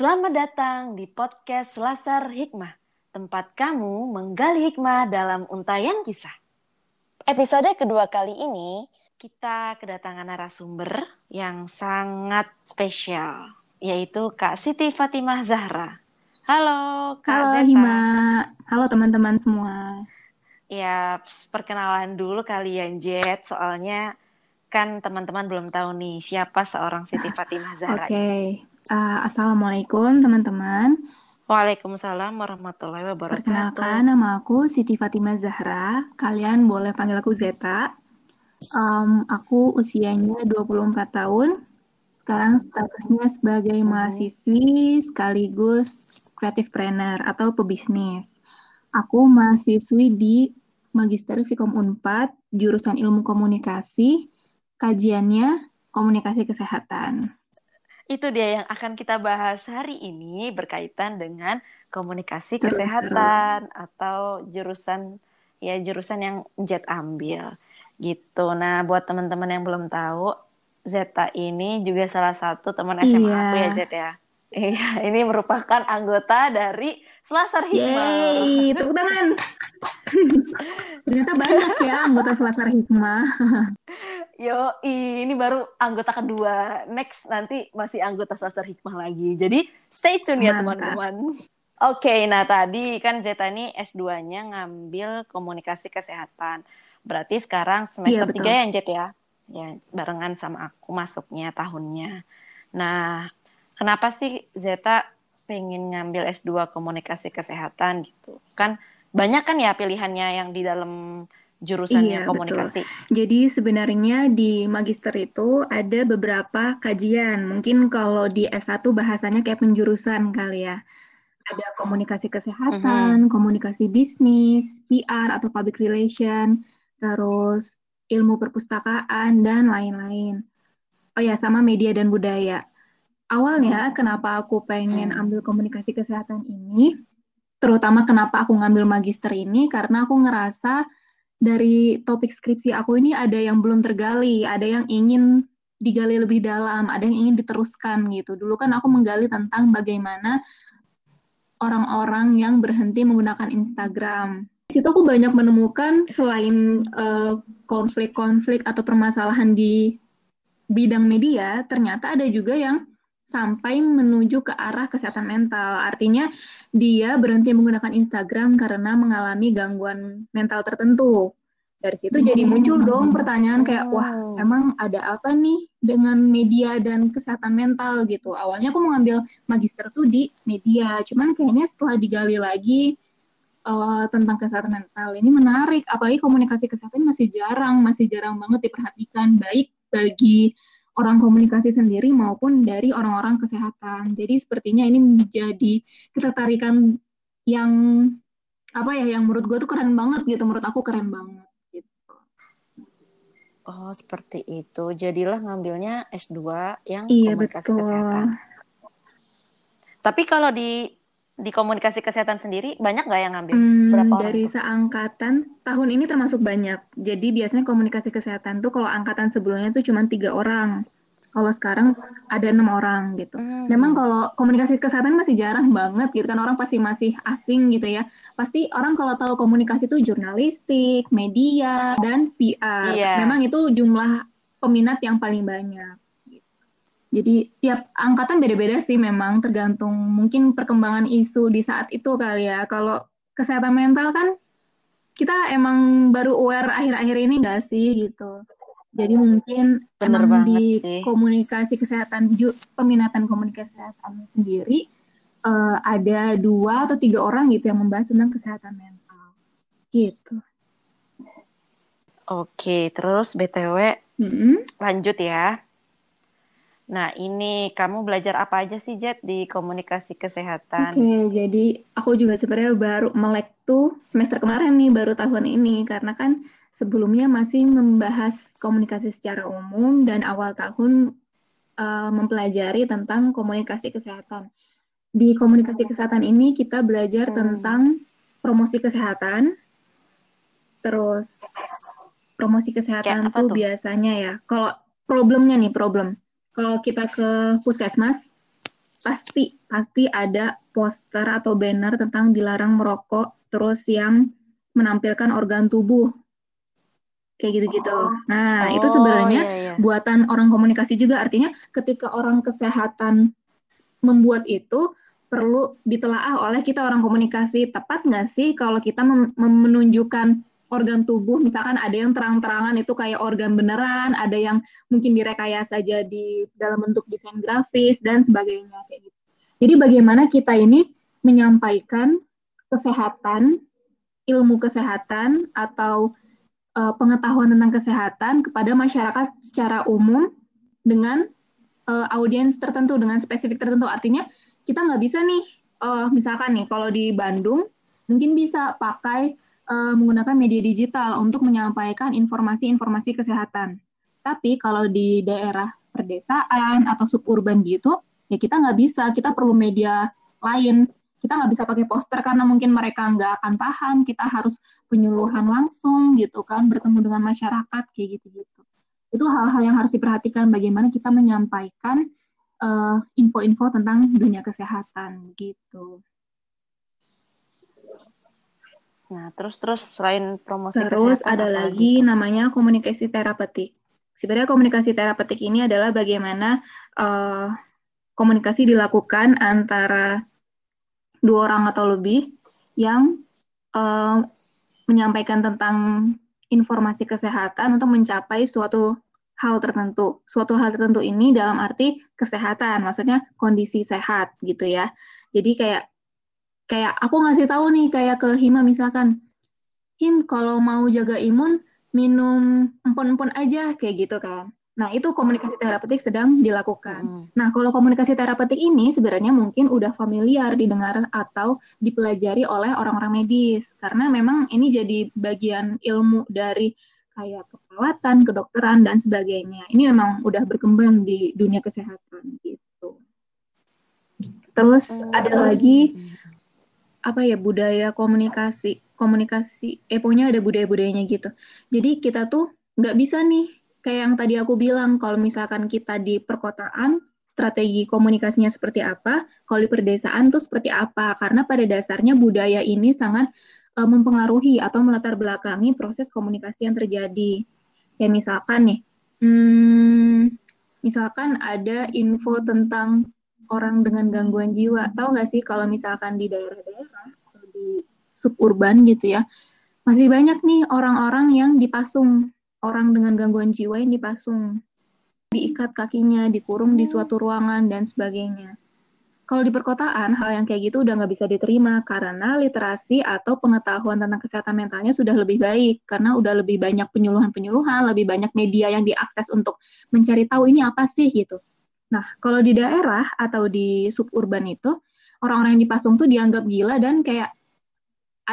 Selamat datang di podcast Selasar Hikmah, tempat kamu menggali hikmah dalam untayan kisah. Episode kedua kali ini, kita kedatangan narasumber yang sangat spesial, yaitu Kak Siti Fatimah Zahra. Halo, Kak Halo Zeta. Hima, halo teman-teman semua. Ya, perkenalan dulu kalian Jet, soalnya kan teman-teman belum tahu nih siapa seorang Siti Fatimah Zahra. Oke, uh, assalamualaikum teman-teman. Waalaikumsalam warahmatullahi wabarakatuh. Perkenalkan, nama aku Siti Fatimah Zahra. Kalian boleh panggil aku Zeta. Um, aku usianya 24 tahun. Sekarang statusnya sebagai Mhm. mahasiswi sekaligus creative planner atau pebisnis. Aku mahasiswi di Magister Vkom Unpad, jurusan Ilmu Komunikasi, kajiannya Komunikasi Kesehatan. Itu dia yang akan kita bahas hari ini berkaitan dengan komunikasi kesehatan atau jurusan ya jurusan yang Jet ambil gitu. Nah, buat teman-teman yang belum tahu, Zeta ini juga salah satu teman SMA aku ya Iya. Zet ya. Iya, ini merupakan anggota dari Selasar Hikmah. Yeay, tepuk tangan. Ternyata banyak ya anggota Selasar Hikmah. Yo, ini baru anggota kedua. Next nanti masih anggota Selasar Hikmah lagi. Jadi stay tune ya teman-teman. Oke, nah tadi kan Zeta ini S2-nya ngambil komunikasi kesehatan. Berarti sekarang semester Iya, betul. 3 ya Jet ya? Ya, barengan sama aku masuknya tahunnya. Nah, kenapa sih Zeta pengen ngambil S2 komunikasi kesehatan gitu? Kan banyak kan ya pilihannya yang di dalam jurusannya Iya, betul. komunikasi. Jadi sebenarnya di magister itu ada beberapa kajian. Mungkin kalau di S1 bahasanya kayak penjurusan kali ya. Ada komunikasi kesehatan, komunikasi bisnis, PR atau public relation, terus ilmu perpustakaan dan lain-lain. Oh ya, sama media dan budaya. Awalnya kenapa aku pengen Hmm. ambil komunikasi kesehatan ini, terutama kenapa aku ngambil magister ini karena aku ngerasa dari topik skripsi aku ini ada yang belum tergali, ada yang ingin digali lebih dalam, ada yang ingin diteruskan gitu. Dulu kan aku menggali tentang bagaimana orang-orang yang berhenti menggunakan Instagram. Di situ aku banyak menemukan selain eh, konflik-konflik atau permasalahan di bidang media, ternyata ada juga yang sampai menuju ke arah kesehatan mental. Artinya dia berhenti menggunakan Instagram karena mengalami gangguan mental tertentu. Dari situ jadi muncul dong pertanyaan kayak, wah Oh. emang ada apa nih dengan media dan kesehatan mental gitu. Awalnya aku mau ngambil magister tuh di media, cuman kayaknya setelah digali lagi eh, tentang kesehatan mental ini menarik. Apalagi komunikasi kesehatan masih jarang, masih jarang banget diperhatikan baik bagi orang komunikasi sendiri maupun dari orang-orang kesehatan. Jadi sepertinya ini menjadi ketertarikan yang apa ya, yang menurut gue tuh keren banget gitu. Menurut aku keren banget. Gitu. Oh, seperti itu. Jadilah ngambilnya S2 yang Iya komunikasi betul. kesehatan. Tapi kalau di di komunikasi kesehatan sendiri banyak nggak yang ngambil? Hmm, Berapa orang dari tuh? seangkatan tahun ini termasuk banyak. Jadi biasanya komunikasi kesehatan tuh kalau angkatan sebelumnya tuh cuma tiga orang. Kalau sekarang ada enam orang gitu. Hmm. Memang kalau komunikasi kesehatan masih jarang banget gitu kan orang pasti masih asing gitu ya. Pasti orang kalau tahu komunikasi itu jurnalistik, media, dan PR. Iya. Memang itu jumlah peminat yang paling banyak. Jadi tiap angkatan beda-beda sih memang tergantung mungkin perkembangan isu di saat itu kali ya. Kalau kesehatan mental kan kita emang baru aware akhir-akhir ini nggak sih gitu. Jadi mungkin Bener emang di sih. komunikasi kesehatan peminatan komunikasi kesehatan sendiri eh, ada dua atau tiga orang gitu yang membahas tentang kesehatan mental gitu. Oke, terus BTW Mm-mm. lanjut ya. Nah, ini kamu belajar apa aja sih, Jet, di komunikasi kesehatan? Oke, jadi aku juga sebenarnya baru melek tuh semester kemarin nih, baru tahun ini, karena kan sebelumnya masih membahas komunikasi secara umum dan awal tahun eh, mempelajari tentang komunikasi kesehatan. Di komunikasi kesehatan ini kita belajar Hmm. tentang promosi kesehatan, terus promosi kesehatan tuh tuh? biasanya ya, kalau problemnya nih problem, kalau kita ke puskesmas pasti pasti ada poster atau banner tentang dilarang merokok, terus yang menampilkan organ tubuh kayak gitu-gitu. Oh. Nah, oh, itu sebenarnya iya, iya. buatan orang komunikasi juga artinya ketika orang kesehatan membuat itu perlu ditelaah oleh kita orang komunikasi tepat nggak sih kalau kita menunjukkan organ tubuh misalkan ada yang terang-terangan itu kayak organ beneran ada yang mungkin direkayasa jadi dalam bentuk desain grafis dan sebagainya kayak gitu. Jadi bagaimana kita ini menyampaikan kesehatan ilmu kesehatan atau uh, pengetahuan tentang kesehatan kepada masyarakat secara umum dengan uh, audiens tertentu dengan spesifik tertentu. Artinya kita nggak bisa nih, uh, misalkan nih kalau di Bandung mungkin bisa pakai uh, menggunakan media digital untuk menyampaikan informasi-informasi kesehatan. Tapi kalau di daerah perdesaan atau suburban gitu, ya kita nggak bisa, kita perlu media lain. Kita nggak bisa pakai poster karena mungkin mereka nggak akan paham. Kita harus penyuluhan langsung gitu kan, bertemu dengan masyarakat kayak gitu-gitu. Itu hal-hal yang harus diperhatikan bagaimana kita menyampaikan Eh, info-info uh, tentang dunia kesehatan gitu. Nah, terus terus selain promosi terus ada lagi gitu? namanya komunikasi terapeutik. Sebenarnya komunikasi terapeutik ini adalah bagaimana uh, komunikasi dilakukan antara dua orang atau lebih yang uh, menyampaikan tentang informasi kesehatan untuk mencapai suatu hal tertentu. Suatu hal tertentu ini dalam arti kesehatan, maksudnya kondisi sehat gitu ya. Jadi kayak kayak aku ngasih tahu nih kayak ke Hima misalkan, Him kalau mau jaga imun minum empon-empon aja kayak gitu kan. Nah, itu komunikasi terapeutik sedang dilakukan. Hmm. Nah, kalau komunikasi terapeutik ini sebenarnya mungkin udah familiar didengar atau dipelajari oleh orang-orang medis karena memang ini jadi bagian ilmu dari kayak keperawatan, kedokteran dan sebagainya. Ini memang udah berkembang di dunia kesehatan gitu. Terus oh. ada lagi apa ya budaya komunikasi, komunikasi, eh pokoknya ada budaya-budayanya gitu. Jadi kita tuh nggak bisa nih kayak yang tadi aku bilang kalau misalkan kita di perkotaan strategi komunikasinya seperti apa, kalau di perdesaan tuh seperti apa. Karena pada dasarnya budaya ini sangat uh, mempengaruhi atau melatar belakangi proses komunikasi yang terjadi. Kayak misalkan nih, hmm, misalkan ada info tentang orang dengan gangguan jiwa. Tahu nggak sih kalau misalkan di daerah-daerah suburban gitu ya, masih banyak nih orang-orang yang dipasung, orang dengan gangguan jiwa yang dipasung, diikat kakinya, dikurung di suatu ruangan dan sebagainya. Kalau di perkotaan, hal yang kayak gitu udah nggak bisa diterima karena literasi atau pengetahuan tentang kesehatan mentalnya sudah lebih baik. Karena udah lebih banyak penyuluhan-penyuluhan, lebih banyak media yang diakses untuk mencari tahu ini apa sih gitu. Nah, kalau di daerah atau di suburban itu, orang-orang yang dipasung tuh dianggap gila dan kayak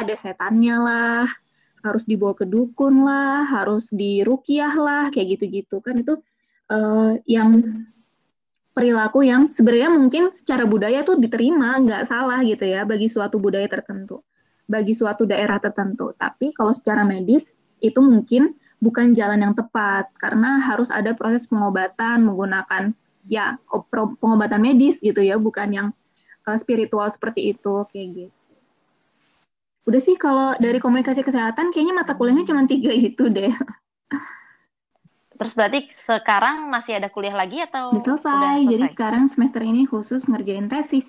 ada setannya lah, harus dibawa ke dukun lah, harus dirukiah lah, kayak gitu-gitu. Kan itu uh, yang perilaku yang sebenarnya mungkin secara budaya tuh diterima nggak salah gitu ya bagi suatu budaya tertentu bagi suatu daerah tertentu. Tapi kalau secara medis itu mungkin bukan jalan yang tepat karena harus ada proses pengobatan menggunakan ya pengobatan medis gitu ya bukan yang uh, spiritual seperti itu kayak gitu udah sih kalau dari komunikasi kesehatan kayaknya mata kuliahnya cuma tiga itu deh Terus berarti sekarang masih ada kuliah lagi atau udah selesai. Udah selesai? Jadi sekarang semester ini khusus ngerjain tesis.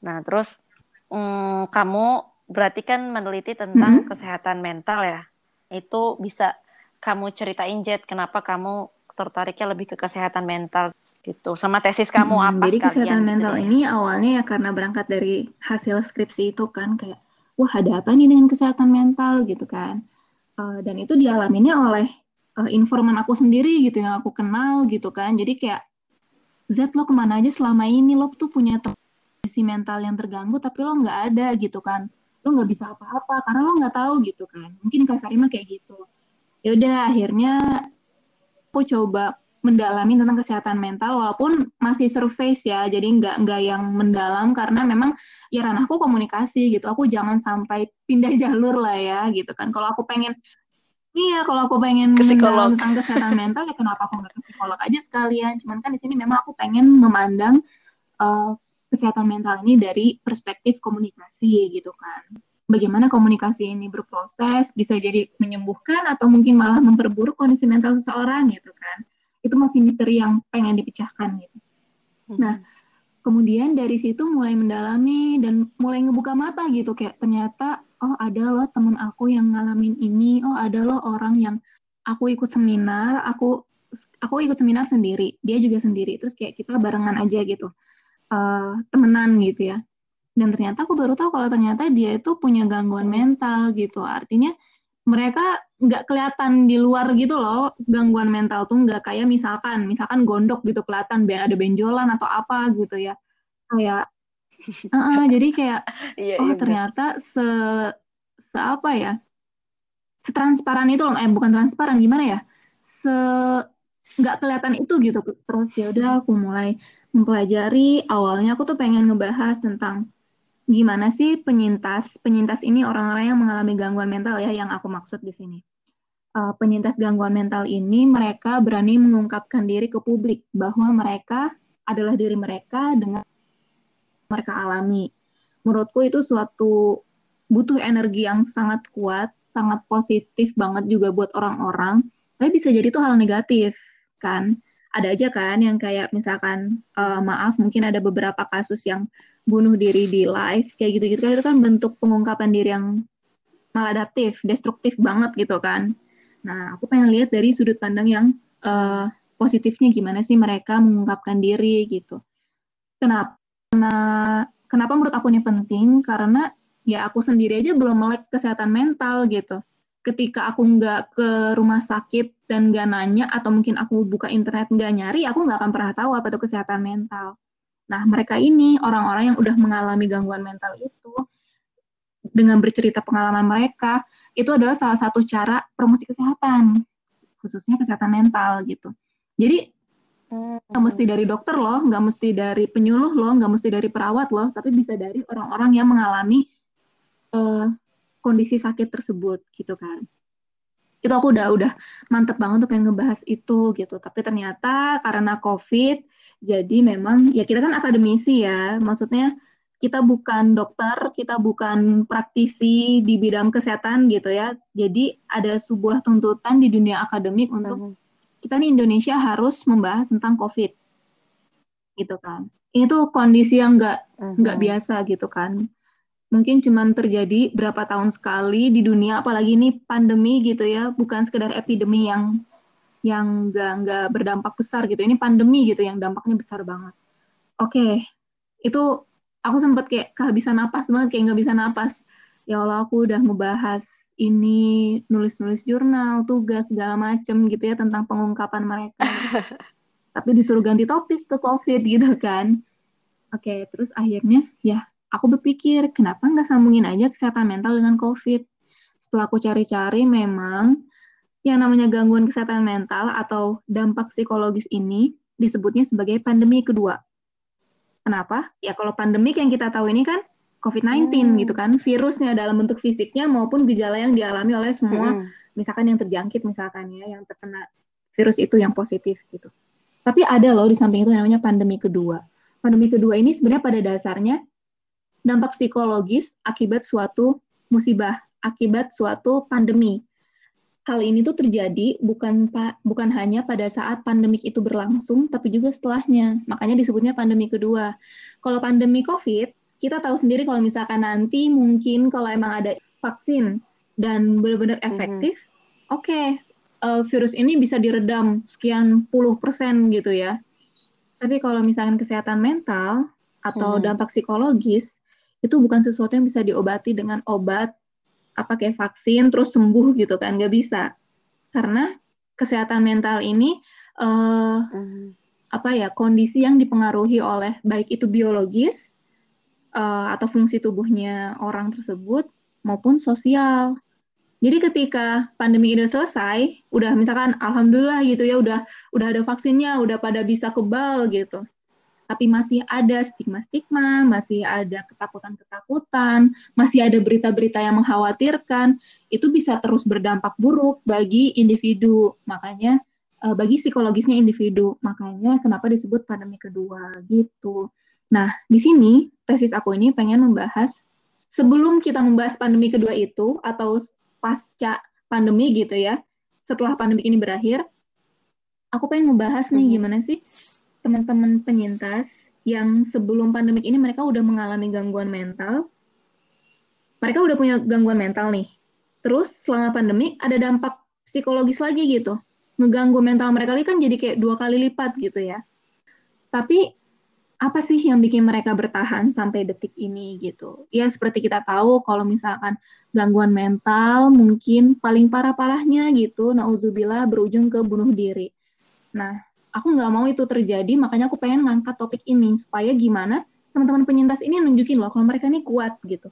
Nah, terus hmm, kamu berarti kan meneliti tentang -hmm. kesehatan mental ya. Itu bisa kamu ceritain Jet kenapa kamu tertariknya lebih ke kesehatan mental gitu. Sama tesis kamu hmm, apa Jadi kesehatan gitu mental ya? ini awalnya ya karena berangkat dari hasil skripsi itu kan kayak wah ada apa nih dengan kesehatan mental? gitu kan. Uh, dan itu dialaminya oleh uh, informan aku sendiri gitu yang aku kenal gitu kan. Jadi kayak Z lo ke mana aja selama ini? Lo tuh punya si mental yang terganggu tapi lo nggak ada gitu kan. Lo nggak bisa apa-apa karena lo nggak tahu gitu kan. Mungkin Kak Sarima kayak gitu. Ya udah akhirnya aku coba mendalami tentang kesehatan mental walaupun masih surface ya jadi nggak nggak yang mendalam karena memang ya ranahku komunikasi gitu aku jangan sampai pindah jalur lah ya gitu kan kalau aku pengen Iya, kalau aku pengen tentang kesehatan mental ya kenapa aku nggak ke psikolog aja sekalian. Cuman kan di sini memang aku pengen memandang uh, kesehatan mental ini dari perspektif komunikasi gitu kan. Bagaimana komunikasi ini berproses, bisa jadi menyembuhkan atau mungkin malah memperburuk kondisi mental seseorang gitu kan. Itu masih misteri yang pengen dipecahkan gitu. Hmm. Nah, kemudian dari situ mulai mendalami dan mulai ngebuka mata gitu kayak ternyata oh ada loh temen aku yang ngalamin ini, oh ada loh orang yang aku ikut seminar, aku aku ikut seminar sendiri, dia juga sendiri, terus kayak kita barengan aja gitu uh, temenan gitu ya. Dan ternyata aku baru tahu kalau ternyata dia itu punya gangguan mental gitu. Artinya mereka nggak kelihatan di luar gitu loh gangguan mental tuh nggak kayak misalkan misalkan gondok gitu kelihatan ada benjolan atau apa gitu ya. Kayak uh, uh, jadi kayak yeah, oh yeah, ternyata se se apa ya setransparan itu loh eh bukan transparan gimana ya se nggak kelihatan itu gitu. Terus ya udah aku mulai mempelajari awalnya aku tuh pengen ngebahas tentang gimana sih penyintas penyintas ini orang-orang yang mengalami gangguan mental ya yang aku maksud di sini? Uh, penyintas gangguan mental ini mereka berani mengungkapkan diri ke publik bahwa mereka adalah diri mereka dengan mereka alami. Menurutku itu suatu butuh energi yang sangat kuat sangat positif banget juga buat orang-orang. Tapi bisa jadi itu hal negatif kan ada aja kan yang kayak misalkan uh, maaf mungkin ada beberapa kasus yang bunuh diri di live kayak gitu-gitu kan itu kan bentuk pengungkapan diri yang maladaptif, destruktif banget gitu kan. Nah, aku pengen lihat dari sudut pandang yang uh, positifnya gimana sih mereka mengungkapkan diri gitu. Kenapa? Karena kenapa menurut aku ini penting? Karena ya aku sendiri aja belum melek kesehatan mental gitu ketika aku nggak ke rumah sakit dan nggak nanya atau mungkin aku buka internet nggak nyari, aku nggak akan pernah tahu apa itu kesehatan mental. Nah, mereka ini orang-orang yang udah mengalami gangguan mental itu dengan bercerita pengalaman mereka, itu adalah salah satu cara promosi kesehatan, khususnya kesehatan mental gitu. Jadi nggak mesti dari dokter loh, nggak mesti dari penyuluh loh, nggak mesti dari perawat loh, tapi bisa dari orang-orang yang mengalami uh, kondisi sakit tersebut gitu kan itu aku udah udah mantep banget untuk pengen ngebahas itu gitu. Tapi ternyata karena covid jadi memang ya kita kan akademisi ya. Maksudnya kita bukan dokter kita bukan praktisi di bidang kesehatan gitu ya. Jadi ada sebuah tuntutan di dunia akademik untuk uh kita nih Indonesia harus membahas tentang covid. Gitu kan. Ini tuh kondisi yang nggak nggak uh biasa gitu kan mungkin cuma terjadi berapa tahun sekali di dunia apalagi ini pandemi gitu ya. Bukan sekedar epidemi yang yang nggak nggak berdampak besar gitu. Ini pandemi gitu yang dampaknya besar banget. Oke okay. itu aku sempat kayak kehabisan napas banget kayak nggak bisa napas. Ya Allah aku udah membahas ini nulis-nulis jurnal tugas segala macem gitu ya tentang pengungkapan mereka. Tapi disuruh ganti topik ke covid gitu kan. Oke okay, terus akhirnya ya aku berpikir kenapa nggak sambungin aja kesehatan mental dengan COVID. Setelah aku cari-cari memang yang namanya gangguan kesehatan mental atau dampak psikologis ini disebutnya sebagai pandemi kedua. Kenapa? Ya kalau pandemik yang kita tahu ini kan COVID-19 hmm. gitu kan, virusnya dalam bentuk fisiknya maupun gejala yang dialami oleh semua hmm. misalkan yang terjangkit misalkan ya, yang terkena virus itu yang positif gitu. Tapi ada loh di samping itu yang namanya pandemi kedua. Pandemi kedua ini sebenarnya pada dasarnya dampak psikologis akibat suatu musibah, akibat suatu pandemi. Hal ini tuh terjadi bukan bukan hanya pada saat pandemik itu berlangsung, tapi juga setelahnya. Makanya disebutnya pandemi kedua. Kalau pandemi COVID, kita tahu sendiri kalau misalkan nanti mungkin kalau emang ada vaksin dan benar-benar efektif, mm -hmm. oke, okay, uh, virus ini bisa diredam sekian puluh persen gitu ya. Tapi kalau misalkan kesehatan mental atau hmm. dampak psikologis, itu bukan sesuatu yang bisa diobati dengan obat apa kayak vaksin terus sembuh gitu kan. Nggak bisa. Karena kesehatan mental ini uh, mm. apa ya kondisi yang dipengaruhi oleh baik itu biologis uh, atau fungsi tubuhnya orang tersebut maupun sosial. Jadi ketika pandemi ini selesai, udah misalkan alhamdulillah gitu ya udah udah ada vaksinnya, udah pada bisa kebal gitu tapi masih ada stigma-stigma, masih ada ketakutan-ketakutan, masih ada berita-berita yang mengkhawatirkan, itu bisa terus berdampak buruk bagi individu. Makanya uh, bagi psikologisnya individu. Makanya kenapa disebut pandemi kedua gitu. Nah, di sini tesis aku ini pengen membahas sebelum kita membahas pandemi kedua itu atau pasca pandemi gitu ya, setelah pandemi ini berakhir, aku pengen membahas nih mm-hmm. gimana sih teman-teman penyintas yang sebelum pandemi ini mereka udah mengalami gangguan mental, mereka udah punya gangguan mental nih. Terus selama pandemi ada dampak psikologis lagi gitu. Ngeganggu mental mereka kan jadi kayak dua kali lipat gitu ya. Tapi apa sih yang bikin mereka bertahan sampai detik ini gitu? Ya seperti kita tahu kalau misalkan gangguan mental mungkin paling parah-parahnya gitu, nauzubillah berujung ke bunuh diri. Nah, aku nggak mau itu terjadi, makanya aku pengen ngangkat topik ini supaya gimana teman-teman penyintas ini nunjukin loh kalau mereka ini kuat gitu.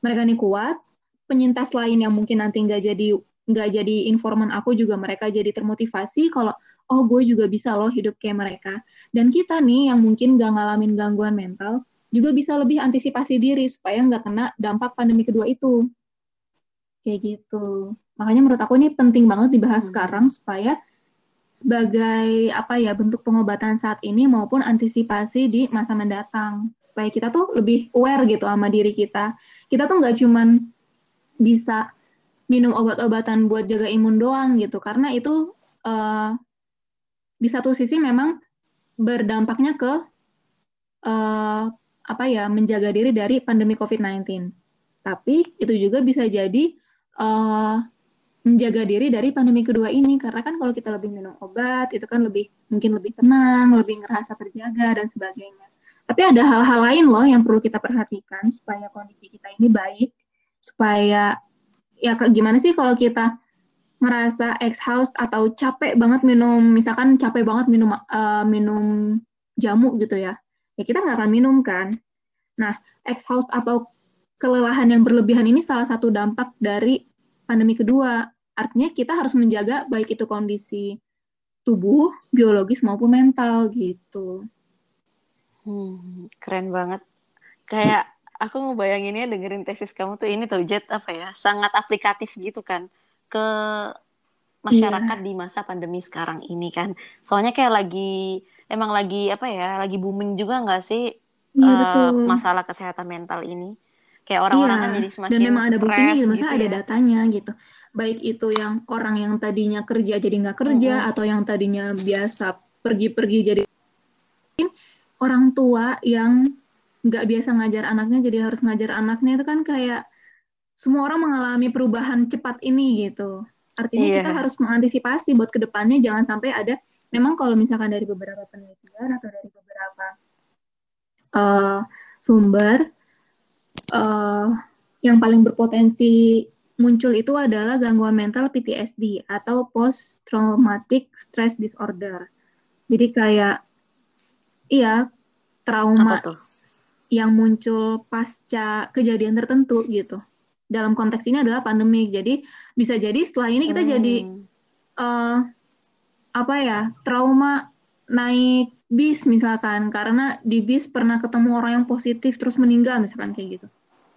Mereka ini kuat, penyintas lain yang mungkin nanti nggak jadi nggak jadi informan aku juga mereka jadi termotivasi kalau oh gue juga bisa loh hidup kayak mereka. Dan kita nih yang mungkin gak ngalamin gangguan mental, juga bisa lebih antisipasi diri supaya nggak kena dampak pandemi kedua itu. Kayak gitu. Makanya menurut aku ini penting banget dibahas hmm. sekarang supaya sebagai apa ya bentuk pengobatan saat ini maupun antisipasi di masa mendatang. Supaya kita tuh lebih aware gitu sama diri kita. Kita tuh nggak cuman bisa minum obat-obatan buat jaga imun doang gitu. Karena itu uh, di satu sisi memang berdampaknya ke uh, apa ya menjaga diri dari pandemi COVID-19. Tapi itu juga bisa jadi uh, menjaga diri dari pandemi kedua ini. Karena kan kalau kita lebih minum obat itu kan lebih mungkin lebih tenang, lebih ngerasa terjaga dan sebagainya. Tapi ada hal-hal lain loh yang perlu kita perhatikan supaya kondisi kita ini baik, supaya ya gimana sih kalau kita merasa exhaust atau capek banget minum misalkan capek banget minum uh, minum jamu gitu ya. Ya kita nggak akan minum kan. Nah exhaust atau kelelahan yang berlebihan ini salah satu dampak dari pandemi kedua artinya kita harus menjaga baik itu kondisi tubuh biologis maupun mental gitu hmm, keren banget kayak aku ngebayanginnya dengerin tesis kamu tuh ini tuh Jet apa ya sangat aplikatif gitu kan ke masyarakat yeah. di masa pandemi sekarang ini kan. Soalnya kayak lagi emang lagi apa ya, lagi booming juga nggak sih yeah, iya, uh, masalah kesehatan mental ini. Kayak orang-orang yeah. kan jadi semakin Dan memang ada buktinya gitu, gitu ada ya. datanya gitu. Baik itu yang orang yang tadinya kerja jadi nggak kerja, mm -hmm. atau yang tadinya biasa pergi-pergi jadi orang tua yang nggak biasa ngajar anaknya jadi harus ngajar anaknya itu kan kayak semua orang mengalami perubahan cepat ini gitu. Artinya yeah. kita harus mengantisipasi buat ke depannya jangan sampai ada memang kalau misalkan dari beberapa penelitian atau dari beberapa uh, sumber uh, yang paling berpotensi muncul itu adalah gangguan mental PTSD atau post traumatic stress disorder. Jadi kayak iya trauma yang muncul pasca kejadian tertentu gitu dalam konteks ini adalah pandemik. Jadi bisa jadi setelah ini kita hmm. jadi uh, apa ya trauma naik bis misalkan karena di bis pernah ketemu orang yang positif terus meninggal misalkan kayak gitu.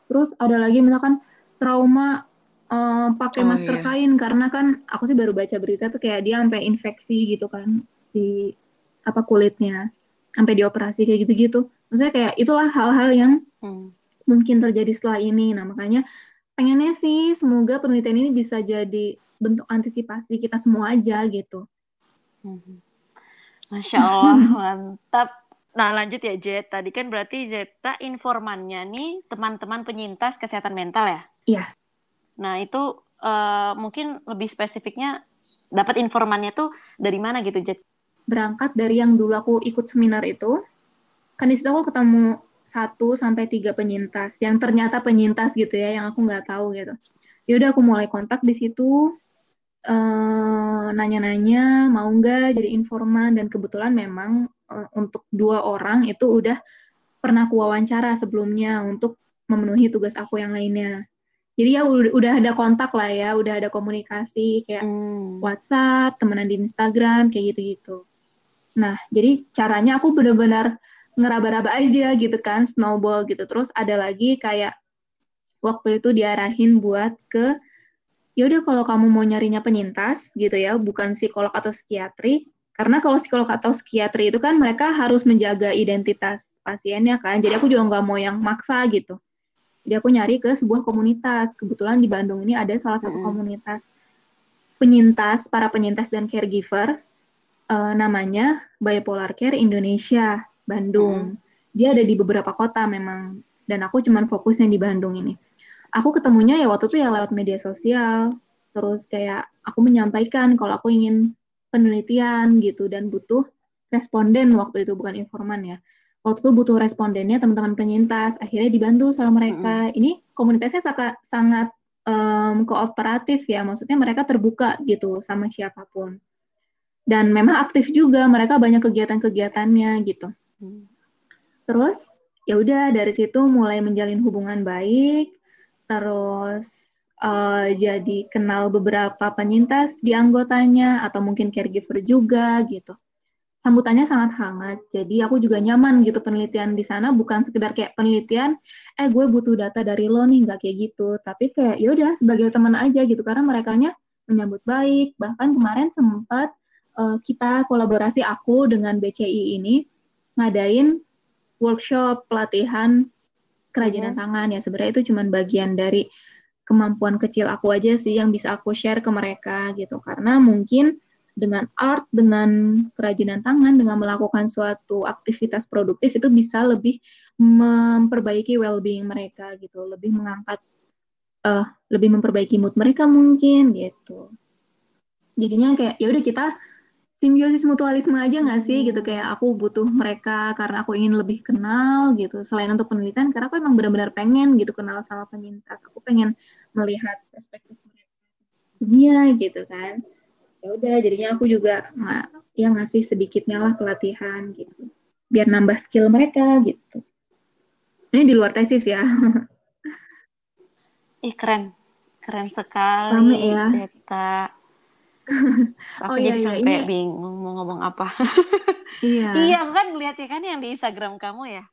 Terus ada lagi misalkan trauma uh, pakai oh, masker iya. kain karena kan aku sih baru baca berita tuh kayak dia sampai infeksi gitu kan si apa kulitnya sampai dioperasi kayak gitu-gitu. Maksudnya kayak itulah hal-hal yang hmm. mungkin terjadi setelah ini. Nah makanya pengennya sih semoga penelitian ini bisa jadi bentuk antisipasi kita semua aja gitu. Hmm. Masya Allah, mantap. Nah lanjut ya Jet, tadi kan berarti Zeta informannya nih teman-teman penyintas kesehatan mental ya? Iya. Nah itu uh, mungkin lebih spesifiknya dapat informannya tuh dari mana gitu Jet? Berangkat dari yang dulu aku ikut seminar itu, kan di situ aku ketemu satu sampai tiga penyintas yang ternyata penyintas gitu ya yang aku nggak tahu gitu ya udah aku mulai kontak di situ uh, nanya-nanya mau nggak jadi informan dan kebetulan memang uh, untuk dua orang itu udah pernah aku wawancara sebelumnya untuk memenuhi tugas aku yang lainnya. Jadi ya udah, ada kontak lah ya udah ada komunikasi kayak hmm. WhatsApp temenan di Instagram kayak gitu-gitu. Nah jadi caranya aku benar-benar ngeraba-raba aja gitu kan snowball gitu. Terus ada lagi kayak waktu itu diarahin buat ke yaudah kalau kamu mau nyarinya penyintas gitu ya bukan psikolog atau psikiatri Karena kalau psikolog atau psikiatri itu kan mereka harus menjaga identitas pasiennya kan. Jadi aku juga nggak mau yang maksa gitu. Jadi aku nyari ke sebuah komunitas. Kebetulan di Bandung ini ada salah satu komunitas penyintas, para penyintas dan caregiver. Uh, namanya Bipolar Care Indonesia, Bandung. Mm. Dia ada di beberapa kota memang. Dan aku cuman fokusnya di Bandung ini. Aku ketemunya ya waktu itu ya lewat media sosial. Terus kayak aku menyampaikan kalau aku ingin penelitian gitu dan butuh responden waktu itu bukan informan ya. Waktu itu butuh respondennya teman-teman penyintas akhirnya dibantu sama mereka. Mm-hmm. ini komunitasnya sangat sangat um, kooperatif ya maksudnya mereka terbuka gitu sama siapa pun. Dan memang aktif juga mereka banyak kegiatan-kegiatannya gitu. Mm. terus ya udah dari situ mulai menjalin hubungan baik. Terus uh, jadi kenal beberapa penyintas di anggotanya atau mungkin caregiver juga gitu. Sambutannya sangat hangat, jadi aku juga nyaman gitu penelitian di sana. Bukan sekedar kayak penelitian, eh gue butuh data dari lo nih nggak kayak gitu, tapi kayak ya udah sebagai teman aja gitu. Karena mereka menyambut baik, bahkan kemarin sempat uh, kita kolaborasi aku dengan BCI ini ngadain workshop pelatihan kerajinan hmm. tangan. Ya sebenarnya itu cuma bagian dari kemampuan kecil aku aja sih yang bisa aku share ke mereka gitu. Karena mungkin dengan art dengan kerajinan tangan dengan melakukan suatu aktivitas produktif itu bisa lebih memperbaiki well-being mereka gitu. Lebih mengangkat uh, lebih memperbaiki mood mereka mungkin gitu. Jadinya kayak ya udah kita simbiosis mutualisme aja nggak sih gitu. Kayak aku butuh mereka karena aku ingin lebih kenal gitu. Selain untuk penelitian karena aku emang benar-benar pengen gitu kenal sama penyintas. Aku pengen melihat perspektif mereka. Dunia gitu kan. Ya udah jadinya aku juga nggak ya ngasih sedikitnya lah pelatihan gitu. Biar nambah skill mereka gitu. Ini di luar tesis ya. Ih keren. Keren sekali Rame ya. Cerita aku oh, jadi iya, iya. sampai ini... bingung mau ngomong apa. iya. iya, aku kan ngeliat ya kan yang di Instagram kamu ya.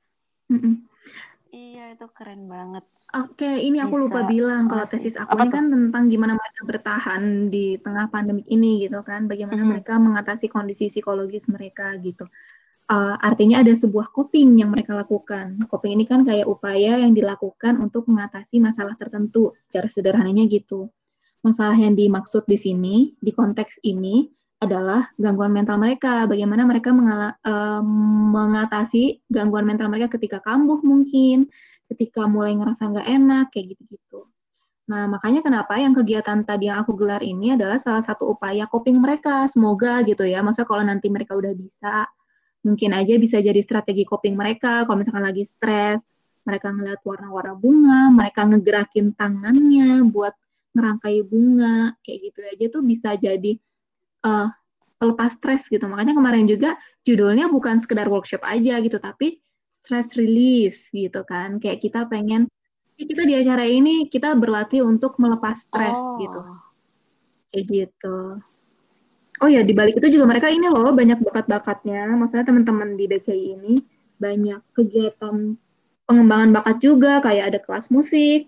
Iya, itu keren banget. Oke, ini aku Bisa lupa bilang kalau tesis aku apa ini kan tentang gimana mereka bertahan di tengah pandemik ini gitu kan, bagaimana mm-hmm. mereka mengatasi kondisi psikologis mereka gitu. Uh, artinya ada sebuah coping yang mereka lakukan. Coping ini kan kayak upaya yang dilakukan untuk mengatasi masalah tertentu, secara sederhananya gitu masalah yang dimaksud di sini, di konteks ini, adalah gangguan mental mereka. Bagaimana mereka mengala, uh, mengatasi gangguan mental mereka ketika kambuh mungkin, ketika mulai ngerasa nggak enak, kayak gitu-gitu. Nah, makanya kenapa yang kegiatan tadi yang aku gelar ini adalah salah satu upaya coping mereka. Semoga gitu ya. Masa kalau nanti mereka udah bisa, mungkin aja bisa jadi strategi coping mereka. Kalau misalkan lagi stres, mereka ngeliat warna-warna bunga, mereka ngegerakin tangannya buat ngerangkai bunga kayak gitu aja tuh bisa jadi uh, pelepas stres gitu. Makanya kemarin juga judulnya bukan sekedar workshop aja gitu tapi stress relief gitu kan. Kayak kita pengen kita di acara ini kita berlatih untuk melepas stres oh. gitu. Kayak gitu. Oh ya di balik itu juga mereka ini loh banyak bakat-bakatnya maksudnya teman-teman di BCI ini banyak kegiatan pengembangan bakat juga kayak ada kelas musik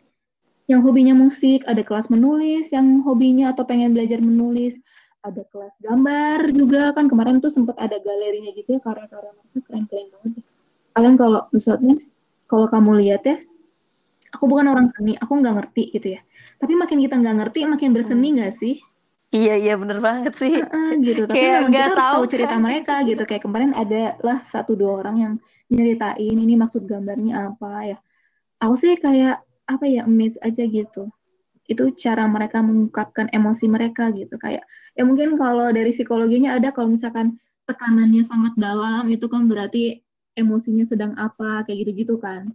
yang hobinya musik, ada kelas menulis yang hobinya atau pengen belajar menulis, ada kelas gambar juga kan kemarin tuh sempat ada galerinya gitu ya karya-karya mereka keren-keren banget. Kalian kalau misalnya kalau kamu lihat ya, aku bukan orang seni, aku nggak ngerti gitu ya. Tapi makin kita nggak ngerti, makin berseni hmm. nggak sih? Iya iya bener banget sih. Uh, gitu. Tapi memang kita harus tahu cerita kan. mereka gitu. Kayak kemarin ada lah satu dua orang yang nyeritain ini maksud gambarnya apa ya. Aku sih kayak apa ya amazed aja gitu. Itu cara mereka mengungkapkan emosi mereka gitu. Kayak ya mungkin kalau dari psikologinya ada kalau misalkan tekanannya sangat dalam itu kan berarti emosinya sedang apa kayak gitu-gitu kan.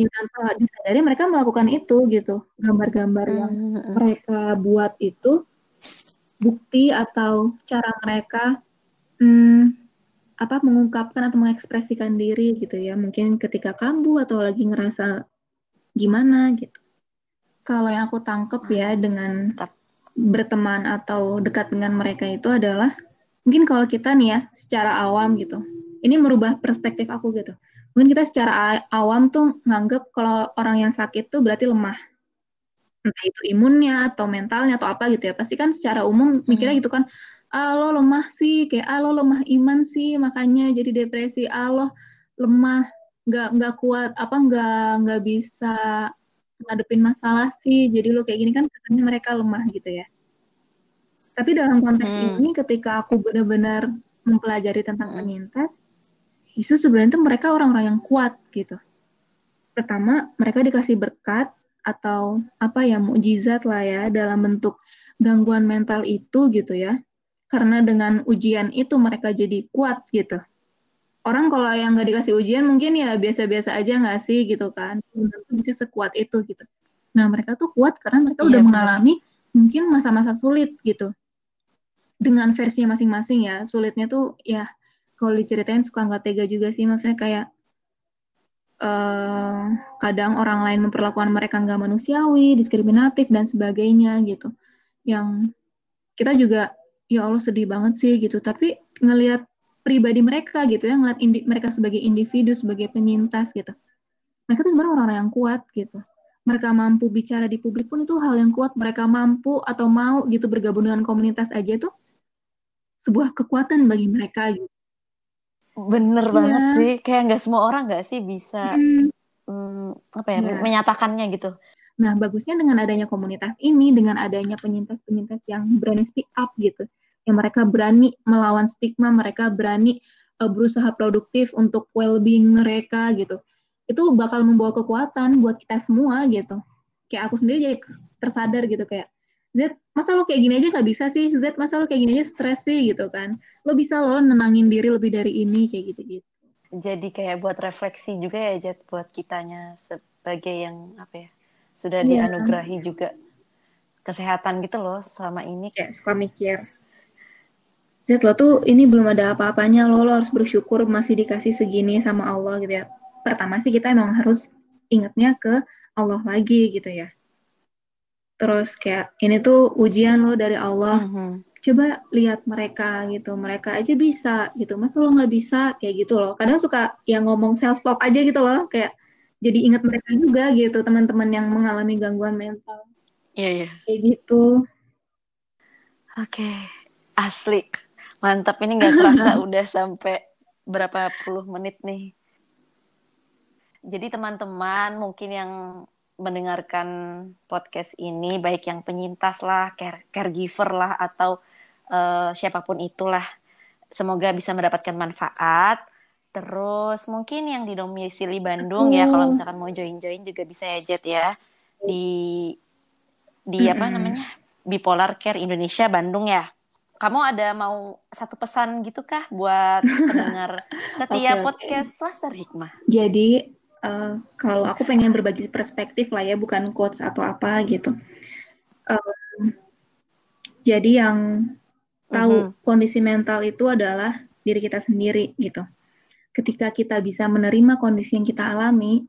Ya tanpa disadari mereka melakukan itu gitu. Gambar-gambar yang mm-hmm. mereka buat itu bukti atau cara mereka hmm, apa mengungkapkan atau mengekspresikan diri gitu ya. Mungkin ketika kambuh atau lagi ngerasa gimana gitu. Kalau yang aku tangkep ya dengan berteman atau dekat dengan mereka itu adalah mungkin kalau kita nih ya secara awam gitu. Ini merubah perspektif aku gitu. Mungkin kita secara awam tuh nganggep kalau orang yang sakit tuh berarti lemah. Entah itu imunnya atau mentalnya atau apa gitu ya. Pasti kan secara umum mikirnya hmm. gitu kan, ah lo lemah sih kayak ah lo lemah iman sih makanya jadi depresi ah lo lemah nggak nggak kuat apa nggak nggak bisa ngadepin masalah sih jadi lo kayak gini kan katanya mereka lemah gitu ya tapi dalam konteks hmm. ini ketika aku benar-benar mempelajari tentang hmm. penyintas justru sebenarnya tuh mereka orang-orang yang kuat gitu pertama mereka dikasih berkat atau apa ya mukjizat lah ya dalam bentuk gangguan mental itu gitu ya karena dengan ujian itu mereka jadi kuat gitu. Orang kalau yang nggak dikasih ujian mungkin ya biasa-biasa aja nggak sih gitu kan. Tentu bisa sekuat itu gitu. Nah mereka tuh kuat karena mereka iya, udah bener. mengalami mungkin masa-masa sulit gitu. Dengan versinya masing-masing ya. Sulitnya tuh ya kalau diceritain suka nggak tega juga sih. Maksudnya kayak uh, kadang orang lain memperlakukan mereka nggak manusiawi, diskriminatif dan sebagainya gitu. Yang kita juga ya Allah sedih banget sih gitu tapi ngelihat pribadi mereka gitu ya ngelihat indi mereka sebagai individu sebagai penyintas gitu. Mereka tuh sebenarnya orang-orang yang kuat gitu. Mereka mampu bicara di publik pun itu hal yang kuat. Mereka mampu atau mau gitu bergabung dengan komunitas aja tuh sebuah kekuatan bagi mereka gitu. Bener ya. banget sih. Kayak nggak semua orang nggak sih bisa hmm. Hmm, apa ya, ya menyatakannya gitu. Nah, bagusnya dengan adanya komunitas ini, dengan adanya penyintas-penyintas yang berani speak up gitu, yang mereka berani melawan stigma, mereka berani uh, berusaha produktif untuk well-being mereka gitu. Itu bakal membawa kekuatan buat kita semua gitu. Kayak aku sendiri jadi tersadar gitu kayak Z, masa lo kayak gini aja gak bisa sih? Z, masa lo kayak gini aja stres sih gitu kan? Lo bisa lo nenangin diri lebih dari ini kayak gitu-gitu. Jadi kayak buat refleksi juga ya Z buat kitanya sebagai yang apa ya? sudah yeah. dianugerahi juga kesehatan gitu loh selama ini. Kayak suka mikir. Zat lo tuh ini belum ada apa-apanya lo, lo harus bersyukur masih dikasih segini sama Allah gitu ya. Pertama sih kita emang harus ingatnya ke Allah lagi gitu ya. Terus kayak ini tuh ujian lo dari Allah. Mm -hmm. Coba lihat mereka gitu, mereka aja bisa gitu. Masa lo nggak bisa kayak gitu loh. Kadang suka yang ngomong self talk aja gitu loh, kayak jadi ingat mereka juga gitu teman-teman yang mengalami gangguan mental. Iya iya. Kayak gitu. Oke, asli mantap ini nggak terasa udah sampai berapa puluh menit nih. Jadi teman-teman mungkin yang mendengarkan podcast ini baik yang penyintas lah, care caregiver lah atau uh, siapa pun itulah, semoga bisa mendapatkan manfaat Terus mungkin yang di domisili Bandung ya kalau misalkan mau join-join juga bisa ya Jet ya di di mm -hmm. apa namanya Bipolar Care Indonesia Bandung ya. Kamu ada mau satu pesan gitu kah buat pendengar setiap okay, podcast okay. Laser Hikmah? Jadi uh, kalau aku pengen berbagi perspektif lah ya, bukan quotes atau apa gitu. Uh, jadi yang tahu mm -hmm. kondisi mental itu adalah diri kita sendiri gitu ketika kita bisa menerima kondisi yang kita alami,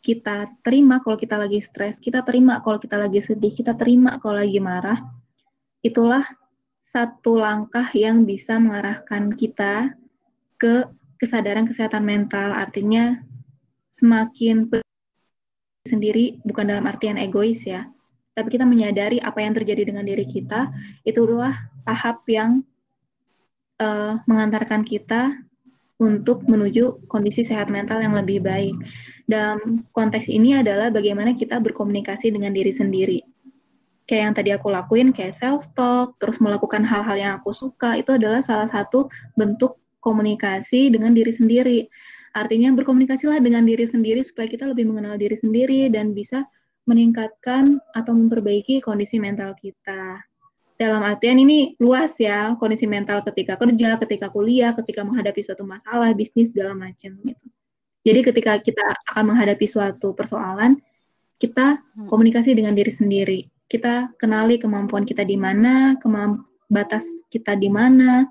kita terima kalau kita lagi stres, kita terima kalau kita lagi sedih, kita terima kalau lagi marah, itulah satu langkah yang bisa mengarahkan kita ke kesadaran kesehatan mental. Artinya semakin sendiri bukan dalam artian egois ya, tapi kita menyadari apa yang terjadi dengan diri kita, itu adalah tahap yang uh, mengantarkan kita untuk menuju kondisi sehat mental yang lebih baik. Dalam konteks ini adalah bagaimana kita berkomunikasi dengan diri sendiri. Kayak yang tadi aku lakuin, kayak self-talk, terus melakukan hal-hal yang aku suka, itu adalah salah satu bentuk komunikasi dengan diri sendiri. Artinya berkomunikasilah dengan diri sendiri supaya kita lebih mengenal diri sendiri dan bisa meningkatkan atau memperbaiki kondisi mental kita dalam artian ini luas ya kondisi mental ketika kerja, ketika kuliah, ketika menghadapi suatu masalah, bisnis segala macam gitu. Jadi ketika kita akan menghadapi suatu persoalan, kita hmm. komunikasi dengan diri sendiri. Kita kenali kemampuan kita di mana, kemamp batas kita di mana,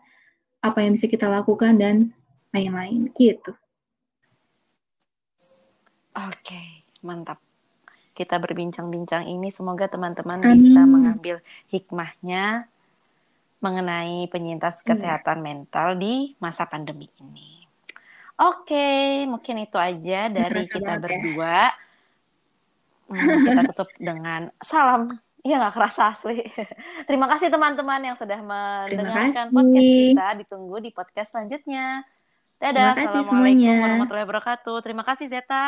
apa yang bisa kita lakukan dan lain-lain gitu. Oke, mantap kita berbincang-bincang ini semoga teman-teman bisa mengambil hikmahnya mengenai penyintas kesehatan mental di masa pandemi ini. Oke, mungkin itu aja dari kita ya. berdua. Hmm, kita tutup dengan salam Iya nggak kerasa asli. Terima kasih teman-teman yang sudah mendengarkan podcast kita. Ditunggu di podcast selanjutnya. Dadah. Terima kasih Assalamualaikum semuanya. warahmatullahi wabarakatuh. Terima kasih Zeta.